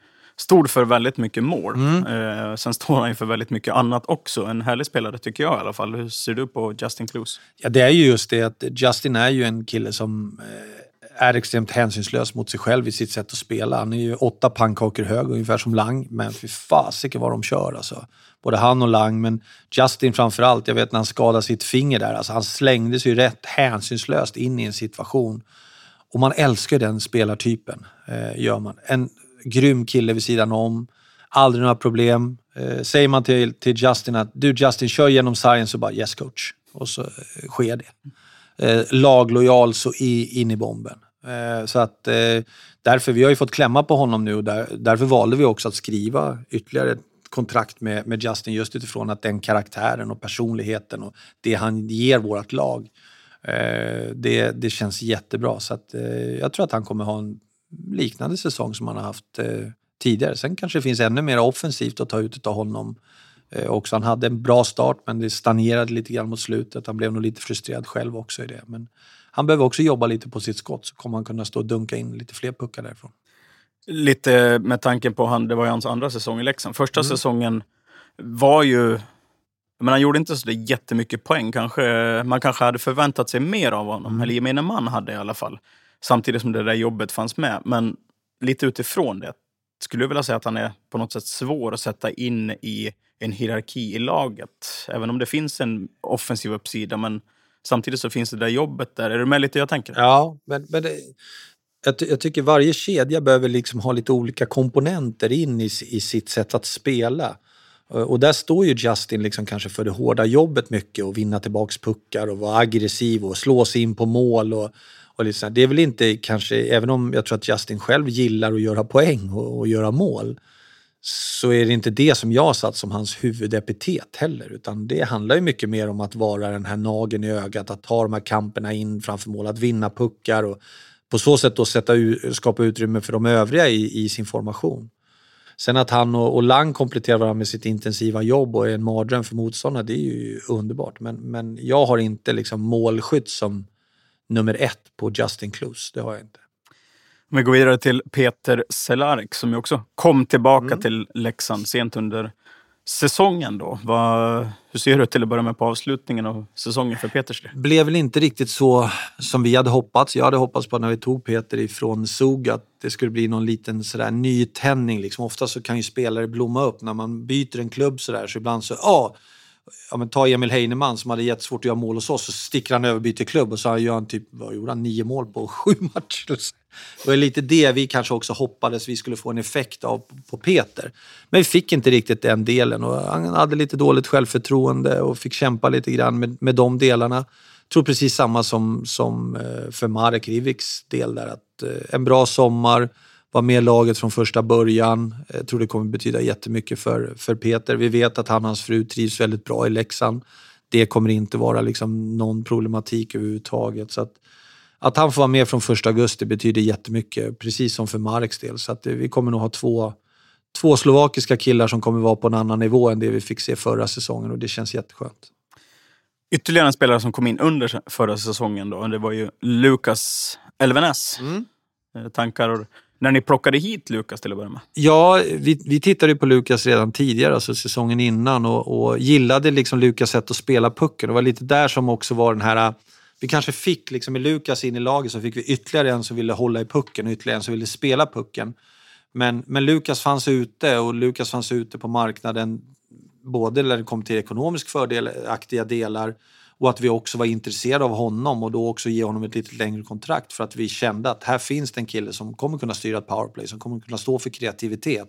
stod för väldigt mycket mål. Mm. Eh, sen står han för väldigt mycket annat också. En härlig spelare tycker jag i alla fall. Hur ser du på Justin Clues? Ja, det är ju just det att Justin är ju en kille som eh, är extremt hänsynslös mot sig själv i sitt sätt att spela. Han är ju åtta pannkakor hög, ungefär som Lang, men fy fasiken vad de kör alltså. Både han och Lang, men Justin framförallt. Jag vet när han skadade sitt finger där, alltså han slängde sig rätt hänsynslöst in i en situation. Och man älskar den spelartypen, eh, gör man. En grym kille vid sidan om, aldrig några problem. Eh, säger man till, till Justin att du Justin, kör genom science så bara yes coach. Och så eh, sker det. Eh, laglojal så i, in i bomben. Eh, så att eh, därför, vi har ju fått klämma på honom nu och där, därför valde vi också att skriva ytterligare ett kontrakt med, med Justin just utifrån att den karaktären och personligheten och det han ger vårt lag, eh, det, det känns jättebra. Så att, eh, jag tror att han kommer ha en liknande säsong som han har haft tidigare. Sen kanske det finns ännu mer offensivt att ta ut av honom också. Han hade en bra start men det stagnerade lite grann mot slutet. Han blev nog lite frustrerad själv också i det. Men han behöver också jobba lite på sitt skott så kommer han kunna stå och dunka in lite fler puckar därifrån. Lite med tanken på han, det var ju hans andra säsong i Leksand. Första mm. säsongen var ju men han gjorde inte så jättemycket poäng. Kanske, man kanske hade förväntat sig mer av honom. Mm. Eller gemene man hade i alla fall. Samtidigt som det där jobbet fanns med. Men lite utifrån det skulle jag vilja säga att han är på något sätt svår att sätta in i en hierarki i laget. Även om det finns en offensiv uppsida. Men Samtidigt så finns det där jobbet där. Är du med lite jag tänker? Ja, men, men det, jag, jag, tycker varje kedja behöver liksom ha lite olika komponenter in i, i sitt sätt att spela. Eh, och där står ju Justin liksom kanske för det hårda jobbet mycket och vinna tillbaks puckar och vara aggressiv och slå sig in på mål. Och, och liksom. Det är väl inte kanske, även om jag tror att Justin själv gillar att göra poäng och, och göra mål, så är det inte det som jag satt som hans huvudepitet heller. Utan det handlar ju mycket mer om att vara den här nagen i ögat, att ta de här kamperna in framför mål, att vinna puckar och på så sätt då sätta, skapa utrymme för de övriga i, i sin formation. Sen att han och, och Lang kompletterar varandra med sitt intensiva jobb och är en mardröm för motståndarna, det är ju underbart. Men, men jag har inte liksom målskytt som nummer ett på Justin Clues. Det har jag inte. Om vi går vidare till Peter Cehlarik som ju också kom tillbaka Mm. till Leksand sent under säsongen. Då. Vad, hur ser du till att börja med på avslutningen av säsongen för Peters del? blev väl inte riktigt så som vi hade hoppats. Jag hade hoppats på när vi tog Peter ifrån Zug att det skulle bli någon liten sådär nytändning. Liksom. Ofta så kan ju spelare blomma upp när man byter en klubb sådär. Så ibland så, ja, ja men ta Emil Heinemann som hade jättesvårt att göra mål hos oss så sticker han över och byter klubb och så gör han typ, vad gjorde han, nio mål på sju matcher. Det var lite det vi kanske också hoppades vi skulle få en effekt av på Peter. Men vi fick inte riktigt den delen och han hade lite dåligt självförtroende och fick kämpa lite grann med, med de delarna. Jag tror precis samma som, som eh, för Marek Riviks del där. Att, eh, en bra sommar, var med laget från första början. Jag tror det kommer betyda jättemycket för, för Peter. Vi vet att han och hans fru trivs väldigt bra i Leksand. Det kommer inte vara liksom någon problematik överhuvudtaget. Så att, att han får vara med från första augusti betyder jättemycket, precis som för Mareks del. Så att vi kommer nog ha två, två slovakiska killar som kommer vara på en annan nivå än det vi fick se förra säsongen och det känns jätteskönt. Ytterligare en spelare som kom in under förra säsongen då, det var ju Lukas Elvenes. Eh, Tankar när ni plockade hit Lukas till att börja med? Ja, vi, vi tittade ju på Lukas redan tidigare, alltså säsongen innan och, och gillade liksom Lukas sätt att spela pucken. Det var lite där som också var den här... Äh, vi kanske fick liksom med Lukas in i laget så fick vi ytterligare en som ville hålla i pucken och ytterligare en som ville spela pucken. Men, men Lukas fanns ute och Lukas fanns ute på marknaden både när det kom till ekonomisk fördelaktiga delar och att vi också var intresserade av honom och då också ge honom ett lite längre kontrakt för att vi kände att här finns det en kille som kommer kunna styra ett powerplay, som kommer kunna stå för kreativitet.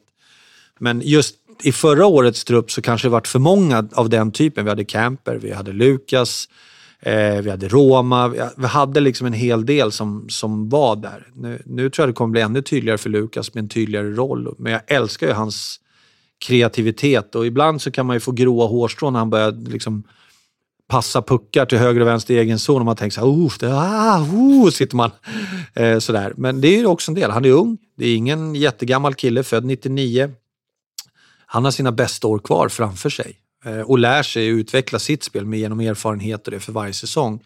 Men just i förra årets trupp så kanske det varit för många av den typen. Vi hade Camper, vi hade Lukas, eh, vi hade Roma. Vi, hade liksom en hel del som, som var där. Nu, nu tror jag det kommer bli ännu tydligare för Lukas med en tydligare roll. Men jag älskar ju hans kreativitet och ibland så kan man ju få gråa hårstrån när han börjar liksom passa puckar till höger och vänster i egen zon och man tänker så här, oh, det, ah, oh, sitter man eh, sådär. Men det är ju också en del. Han är ung. Det är ingen jättegammal kille, född 99. Han har sina bästa år kvar framför sig eh, och lär sig utveckla sitt spel med genom erfarenhet och det för varje säsong.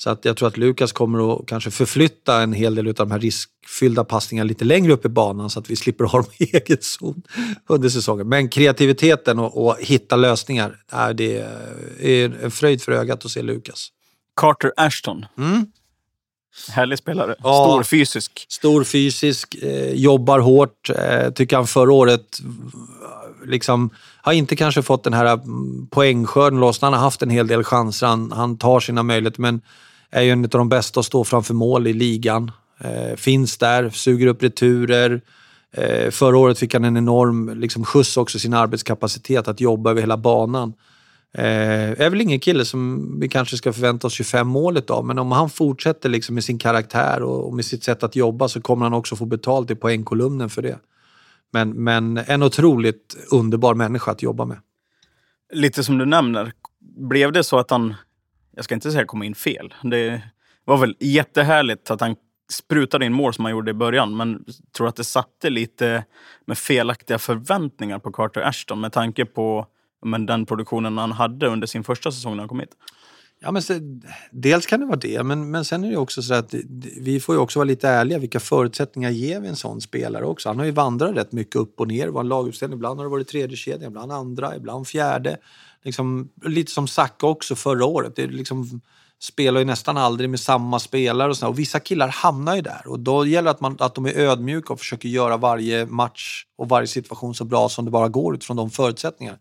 Så att jag tror att Lukas kommer att kanske förflytta en hel del av de här riskfyllda passningarna lite längre upp i banan så att vi slipper ha dem i egen zon under säsongen. Men kreativiteten och, och hitta lösningar, är det är en fröjd för ögat att se Lukas. Carter Ashton. Mm. Härlig spelare. Ja. Stor fysisk. Stor fysisk, eh, jobbar hårt. Eh, tycker han förra året liksom, har inte kanske fått den här mm, poängskörden loss. Han har haft en hel del chanser. Han, han tar sina möjligheter men är ju en av de bästa att stå framför mål i ligan. Eh, finns där, suger upp returer. Eh, förra året fick han en enorm liksom, skjuts också sin arbetskapacitet att jobba över hela banan. Eh, är väl ingen kille som vi kanske ska förvänta oss 25 målet av, men om han fortsätter liksom med sin karaktär och, och med sitt sätt att jobba så kommer han också få betalt i poängkolumnen för det. Men, men en otroligt underbar människa att jobba med. Lite som du nämner, blev det så att han, jag ska inte säga kom in fel. Det var väl jättehärligt att han sprutade in mål som han gjorde i början, men jag tror att det satte lite med felaktiga förväntningar på Carter Ashton med tanke på men, den produktionen han hade under sin första säsong när han kom hit. Ja, men så, dels kan det vara det, men, men sen är det också så att vi får ju också vara lite ärliga. Vilka förutsättningar ger vi en sån spelare också? Han har ju vandrat rätt mycket upp och ner. Var en laguppställning. Ibland har det varit tredje kedjan, ibland andra, ibland fjärde. Liksom, lite som Sacka också förra året. Det är liksom, spelar ju nästan aldrig med samma spelare och, sådär. och vissa killar hamnar ju där och då gäller det att, man, att de är ödmjuka och försöker göra varje match och varje situation så bra som det bara går utifrån de förutsättningarna.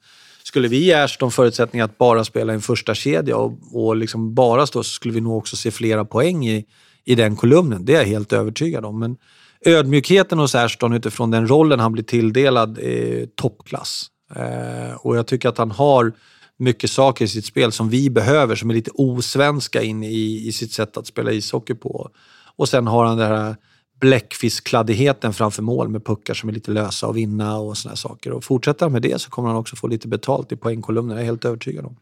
Skulle vi ge Ashton förutsättningar att bara spela en första kedja och, och liksom bara stå så skulle vi nog också se flera poäng i, i den kolumnen. Det är jag helt övertygad om. Men ödmjukheten hos Ashton utifrån den rollen han blir tilldelad är toppklass. Eh, och jag tycker att han har mycket saker i sitt spel som vi behöver, som är lite osvenska in i, i sitt sätt att spela ishockey på. Och sen har han det här bläckfiskkladdigheten framför mål med puckar som är lite lösa och vinna och såna saker. Och fortsätter han med det så kommer han också få lite betalt i poängkolumnen, jag är helt övertygad om.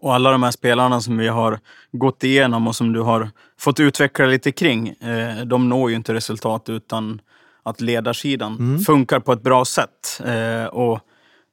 Och alla de här spelarna som vi har gått igenom och som du har fått utveckla lite kring, eh, de når ju inte resultat utan att ledarsidan Mm. funkar på ett bra sätt. Eh, och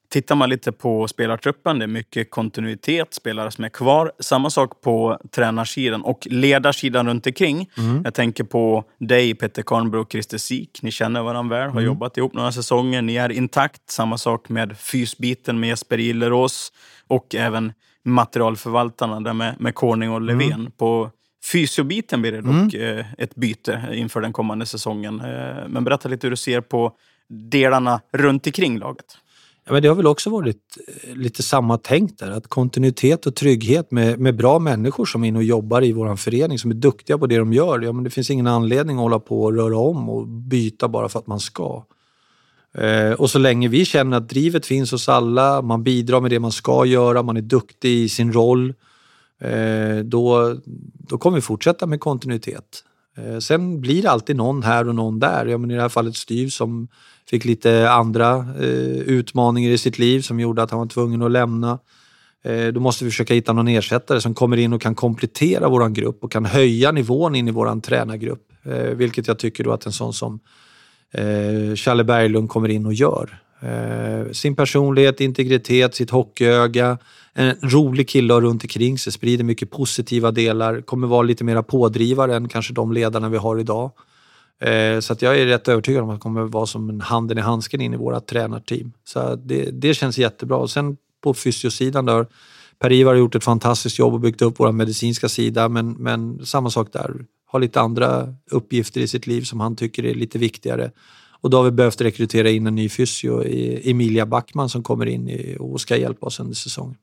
tittar man lite på spelartruppen, det är mycket kontinuitet, spelare som är kvar. Samma sak på tränarsidan och ledarsidan runt omkring. Mm. Jag tänker på dig, Peter Karnbro och Christer Sik. Ni känner varandra väl, har Mm. jobbat ihop några säsonger. Ni är intakt. Samma sak med fysbiten med Jesper Gillerås och även materialförvaltarna där med, med Corning och Löfven. Mm. På fysiobiten blir det dock eh, ett byte inför den kommande säsongen. Eh, men berätta lite hur du ser på delarna runt omkring laget. Ja, men det har väl också varit eh, lite samma tänk där. Att kontinuitet och trygghet med, med bra människor som är inne och jobbar i vår förening, som är duktiga på det de gör. Ja, men det finns ingen anledning att hålla på och röra om och byta bara för att man ska. Eh, och så länge vi känner att drivet finns hos alla, man bidrar med det man ska göra, man är duktig i sin roll, eh, då, då kommer vi fortsätta med kontinuitet. Eh, sen blir det alltid någon här och någon där. Ja, men I det här fallet Styv som fick lite andra eh, utmaningar i sitt liv som gjorde att han var tvungen att lämna. Eh, då måste vi försöka hitta någon ersättare som kommer in och kan komplettera vår grupp och kan höja nivån in i vår tränargrupp. Eh, vilket jag tycker då att en sån som eh, Challe Berglund kommer in och gör. Eh, sin personlighet, integritet, sitt hockeyöga. En rolig kille runt omkring sig, sprider mycket positiva delar. Kommer vara lite mera pådrivare än kanske de ledarna vi har idag. Eh, så att jag är rätt övertygad om att han kommer vara som en handen i handsken in i våra tränarteam. Så det, det känns jättebra. Och sen på fysiosidan där Per-Ivar har gjort ett fantastiskt jobb och byggt upp vår medicinska sida men, men samma sak där. Har lite andra uppgifter i sitt liv som han tycker är lite viktigare. Och då har vi behövt rekrytera in en ny fysio, Emilia Backman som kommer in och ska hjälpa oss under säsongen.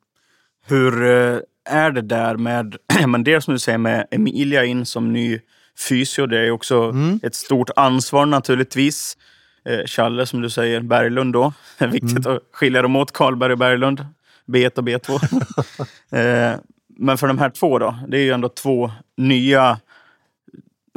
Hur eh, är det där med, men det som du säger med Emilia in som ny fysio, det är också Mm. ett stort ansvar naturligtvis. Eh, Challe, som du säger, Berglund då. Viktigt Mm. att skilja dem åt, Karlberg och Berglund. B1 och B2. eh, men för de här två då, det är ju ändå två nya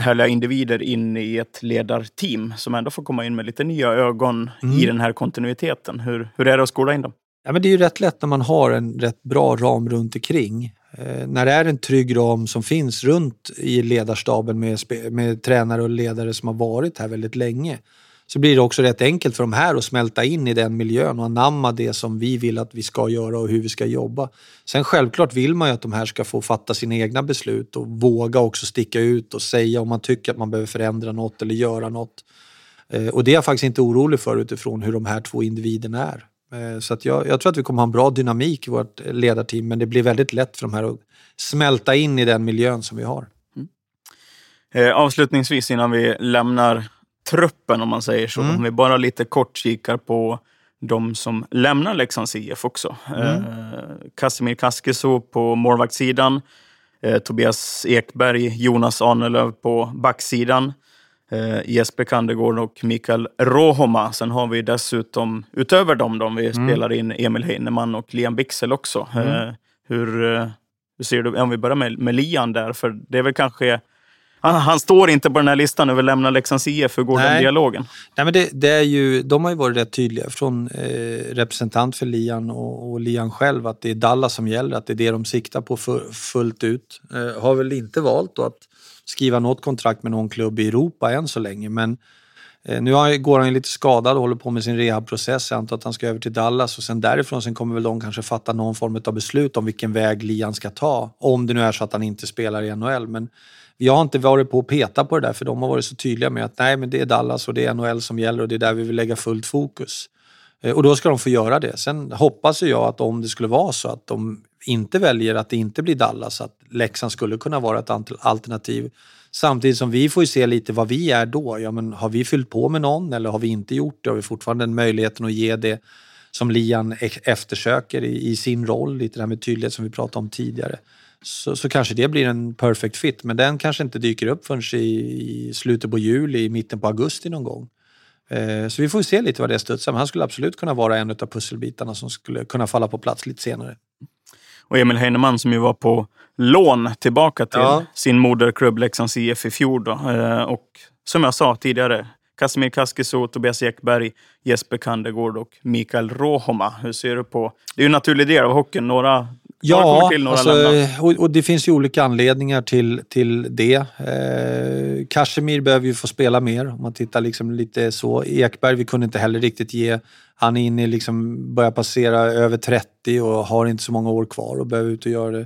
härliga individer in i ett ledarteam som ändå får komma in med lite nya ögon i Mm. den här kontinuiteten. Hur, hur är det att skola in dem? Ja, men det är ju rätt lätt när man har en rätt bra ram runt omkring. Eh, när det är en trygg ram som finns runt i ledarstaben med, med tränare och ledare som har varit här väldigt länge så blir det också rätt enkelt för de här att smälta in i den miljön och anamma det som vi vill att vi ska göra och hur vi ska jobba. Sen självklart vill man ju att de här ska få fatta sina egna beslut och våga också sticka ut och säga om man tycker att man behöver förändra något eller göra något. Eh, och det är jag faktiskt inte orolig för utifrån hur de här två individerna är. Eh, så att jag, jag tror att vi kommer ha en bra dynamik i vårt ledarteam men det blir väldigt lätt för de här att smälta in i den miljön som vi har. Mm. Eh, avslutningsvis innan vi lämnar truppen om man säger så. Mm. Om vi bara lite kort kikar på de som lämnar Leksands IF också. Eh, Casimir Kaskiso på målvaktssidan. Eh, Tobias Ekberg, Jonas Ahnelöv på backsidan. Eh, Jesper Kandegård och Mikael Rohoma. Sen har vi dessutom, utöver dem, då, vi spelar in Emil Heinemann och Liam Bixel också. Eh, hur, eh, hur ser du, om vi börjar med, med Lian där, för det är väl kanske han, han står inte på den här listan över lämna Leksands IF. Hur går den Nej. dialogen? Nej, men det, det är ju, de har ju varit rätt tydliga från eh, representant för Lian och, och Lian själv att det är Dallas som gäller, att det är det de siktar på fu- fullt ut. Eh, har väl inte valt att skriva något kontrakt med någon klubb i Europa än så länge men eh, nu går han ju lite skadad och håller på med sin rehabprocess. Jag antar att han ska över till Dallas och sen därifrån sen kommer väl de kanske fatta någon form av beslut om vilken väg Lian ska ta. Om det nu är så att han inte spelar i NHL. Men jag har inte varit på att peta på det där för de har varit så tydliga med att nej men det är Dallas och det är NHL som gäller och det är där vi vill lägga fullt fokus. Eh, och då ska de få göra det. Sen hoppas jag att om det skulle vara så att de inte väljer att det inte blir Dallas, att Leksand skulle kunna vara ett alternativ. Samtidigt som vi får ju se lite vad vi är då. Ja, men har vi fyllt på med någon eller har vi inte gjort det? Har vi fortfarande den möjligheten att ge det som Lian e-, eftersöker i, i sin roll, lite det här med tydlighet som vi pratade om tidigare. Så, så kanske det blir en perfect fit, men den kanske inte dyker upp förrän i, i slutet på juli, i mitten på augusti någon gång. Eh, Så vi får se lite vad det studsar. Men han skulle absolut kunna vara en av pusselbitarna som skulle kunna falla på plats lite senare. Och Emil Heinemann som ju var på lån tillbaka till Ja. sin moderklubb Leksands IF i fjol. Då. Eh, Och som jag sa tidigare, Casimir Kaskiso, Tobias Ekberg, Jesper Kandegård och Mikael Rohoma. Hur ser du på... Det är ju en naturlig del av hockeyn. Några Ja, alltså, och, och det finns ju olika anledningar till, till det. Eh, Kashmir behöver ju få spela mer om man tittar liksom lite så. Ekberg, vi kunde inte heller riktigt ge. Han är inne i liksom, börjar passera över 30 och har inte så många år kvar och behöver ut och göra det.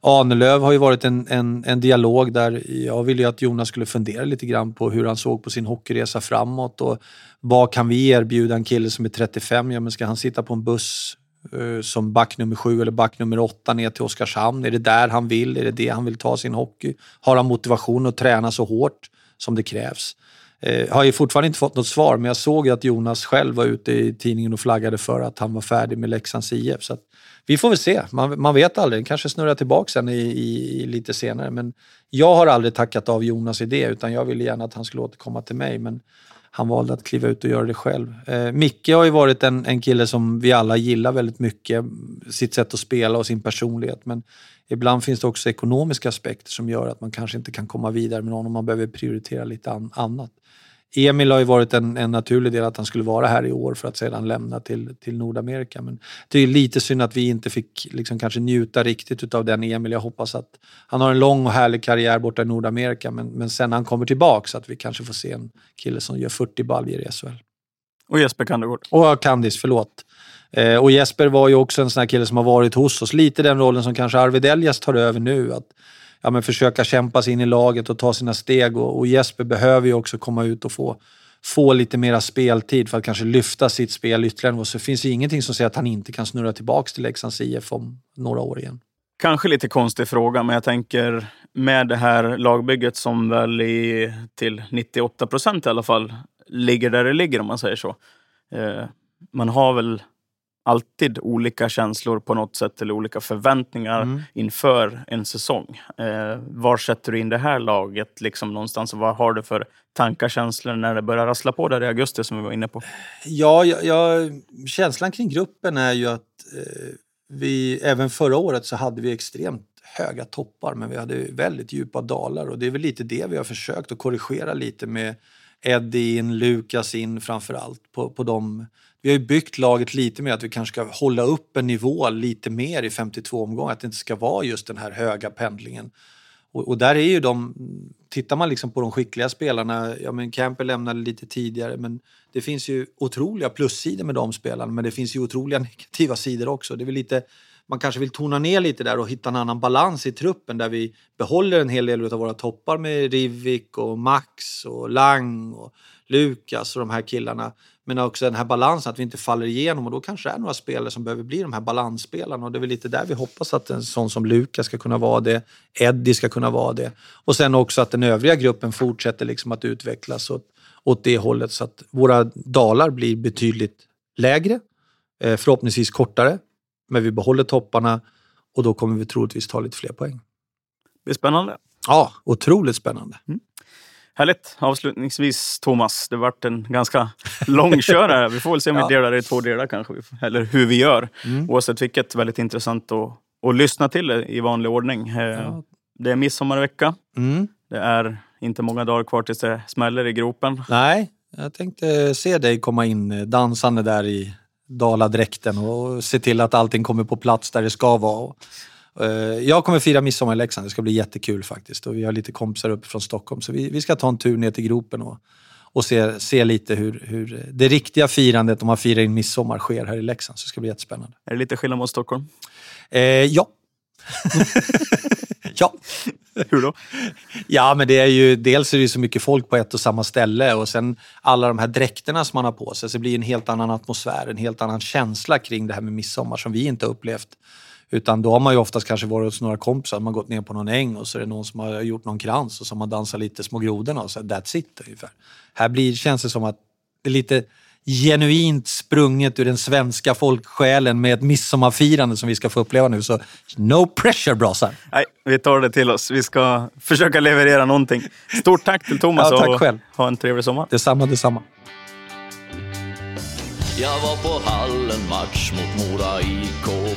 Ahnelöv har ju varit en, en, en dialog där jag ville ju att Jonas skulle fundera lite grann på hur han såg på sin hockeyresa framåt och vad kan vi erbjuda en kille som är 35? Ja, men ska han sitta på en buss Eh, som back nummer sju eller back nummer åtta ner till Oskarshamn? Är det där han vill? Är det det han vill ta sin hockey? Har han motivation att träna så hårt som det krävs? Eh, har ju fortfarande inte fått något svar, men jag såg ju att Jonas själv var ute i tidningen och flaggade för att han var färdig med Leksands IF. Så att vi får väl se. Man, man vet aldrig. Den kanske snurrar tillbaka sen i, i, i lite senare. Men jag har aldrig tackat av Jonas idé, utan jag ville gärna att han skulle återkomma till mig. Men han valde att kliva ut och göra det själv. Eh, Micke har ju varit en, en kille som vi alla gillar väldigt mycket. Sitt sätt att spela och sin personlighet. Men ibland finns det också ekonomiska aspekter som gör att man kanske inte kan komma vidare med någon om Man behöver prioritera lite an, annat. Emil har ju varit en, en naturlig del att han skulle vara här i år för att sedan lämna till, till Nordamerika. Men det är lite synd att vi inte fick liksom kanske njuta riktigt av den Emil. Jag hoppas att han har en lång och härlig karriär borta i Nordamerika men, men sen när han kommer tillbaka så att vi kanske får se en kille som gör 40 baljor i SHL. Och Jesper Kandegård. Och Kandis, förlåt. Eh, och Jesper var ju också en sån här kille som har varit hos oss. Lite den rollen som kanske Arvid Eljas tar över nu. Att ja, men försöka kämpa sig in i laget och ta sina steg. Och, och Jesper behöver ju också komma ut och få, få lite mera speltid för att kanske lyfta sitt spel ytterligare. Och så finns det ingenting som säger att han inte kan snurra tillbaka till Leksands IF om några år igen. Kanske lite konstig fråga, men jag tänker med det här lagbygget som väl i, till 98 procent i alla fall ligger där det ligger om man säger så. Eh, man har väl alltid olika känslor på något sätt eller olika förväntningar Mm. inför en säsong. Eh, var sätter du in det här laget liksom någonstans och vad har du för tankar, känslor när det börjar rassla på där i augusti som vi var inne på? Ja, jag, jag, känslan kring gruppen är ju att eh, vi, även förra året så hade vi extremt höga toppar men vi hade väldigt djupa dalar och det är väl lite det vi har försökt att korrigera lite med Eddie in, Lukas in framför allt. På, på dem. Vi har ju byggt laget lite mer att vi kanske ska hålla upp en nivå lite mer i 52 omgångar, att det inte ska vara just den här höga pendlingen. Och, och där är ju de, tittar man liksom på de skickliga spelarna, ja men Camper lämnade lite tidigare men det finns ju otroliga plussidor med de spelarna men det finns ju otroliga negativa sidor också. Det är väl lite, man kanske vill tona ner lite där och hitta en annan balans i truppen där vi behåller en hel del av våra toppar med Rivik och Max och Lang och Lukas och de här killarna. Men också den här balansen, att vi inte faller igenom och då kanske det är några spelare som behöver bli de här balansspelarna och det är väl lite där vi hoppas att en sån som Lukas ska kunna vara det, Eddie ska kunna vara det och sen också att den övriga gruppen fortsätter liksom att utvecklas åt, åt det hållet så att våra dalar blir betydligt lägre, eh, förhoppningsvis kortare, men vi behåller topparna och då kommer vi troligtvis ta lite fler poäng. Det är spännande. Ja, otroligt spännande. Härligt. Avslutningsvis, Thomas. Det vart en ganska lång körare. Vi får väl se om Ja. vi delar det i två delar kanske. Eller hur vi gör. Mm. Oavsett vilket, väldigt intressant att, att lyssna till i vanlig ordning. Eh, Ja. Det är midsommarvecka. Mm. Det är inte många dagar kvar tills det smäller i gropen. Nej, jag tänkte se dig komma in eh, dansande där i daladräkten och se till att allting kommer på plats där det ska vara. Eh, Jag kommer fira midsommar i Leksand, det ska bli jättekul faktiskt. Och vi har lite kompisar uppe från Stockholm så vi, vi ska ta en tur ner till gropen och, och se, se lite hur, hur det riktiga firandet om man firar in midsommar sker här i Leksand. Så det ska bli jättespännande. Är det lite skillnad mot Stockholm? Eh, ja. ja. Hur då? Ja, men det är ju, dels är det så mycket folk på ett och samma ställe och sen alla de här dräkterna som man har på sig. Så det blir en helt annan atmosfär, en helt annan känsla kring det här med midsommar som vi inte har upplevt. Utan då har man ju oftast kanske varit hos några kompisar, man har gått ner på någon äng och så är det någon som har gjort någon krans och så har man dansat lite små grodorna och så that's it ungefär. Här blir, känns det som att det är lite genuint sprunget ur den svenska folksjälen med ett midsommarfirande som vi ska få uppleva nu. Så no pressure brasar! Nej, vi tar det till oss. Vi ska försöka leverera någonting. Stort tack till Thomas Ja, tack och själv. ha en trevlig sommar. Detsamma, detsamma. Jag var på hallen match mot Mora IK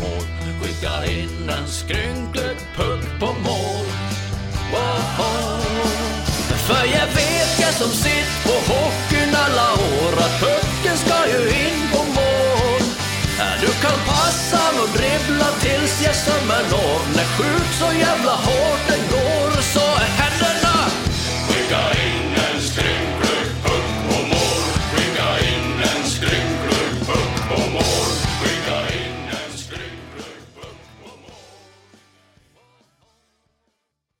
mål. Skickar in en skrynklig puck på mål. Woho! För jag vet jag som sitt på hockeyn alla år att pucken ska ju in på mål. Du kan passa och dribbla tills jag som en når. när skjut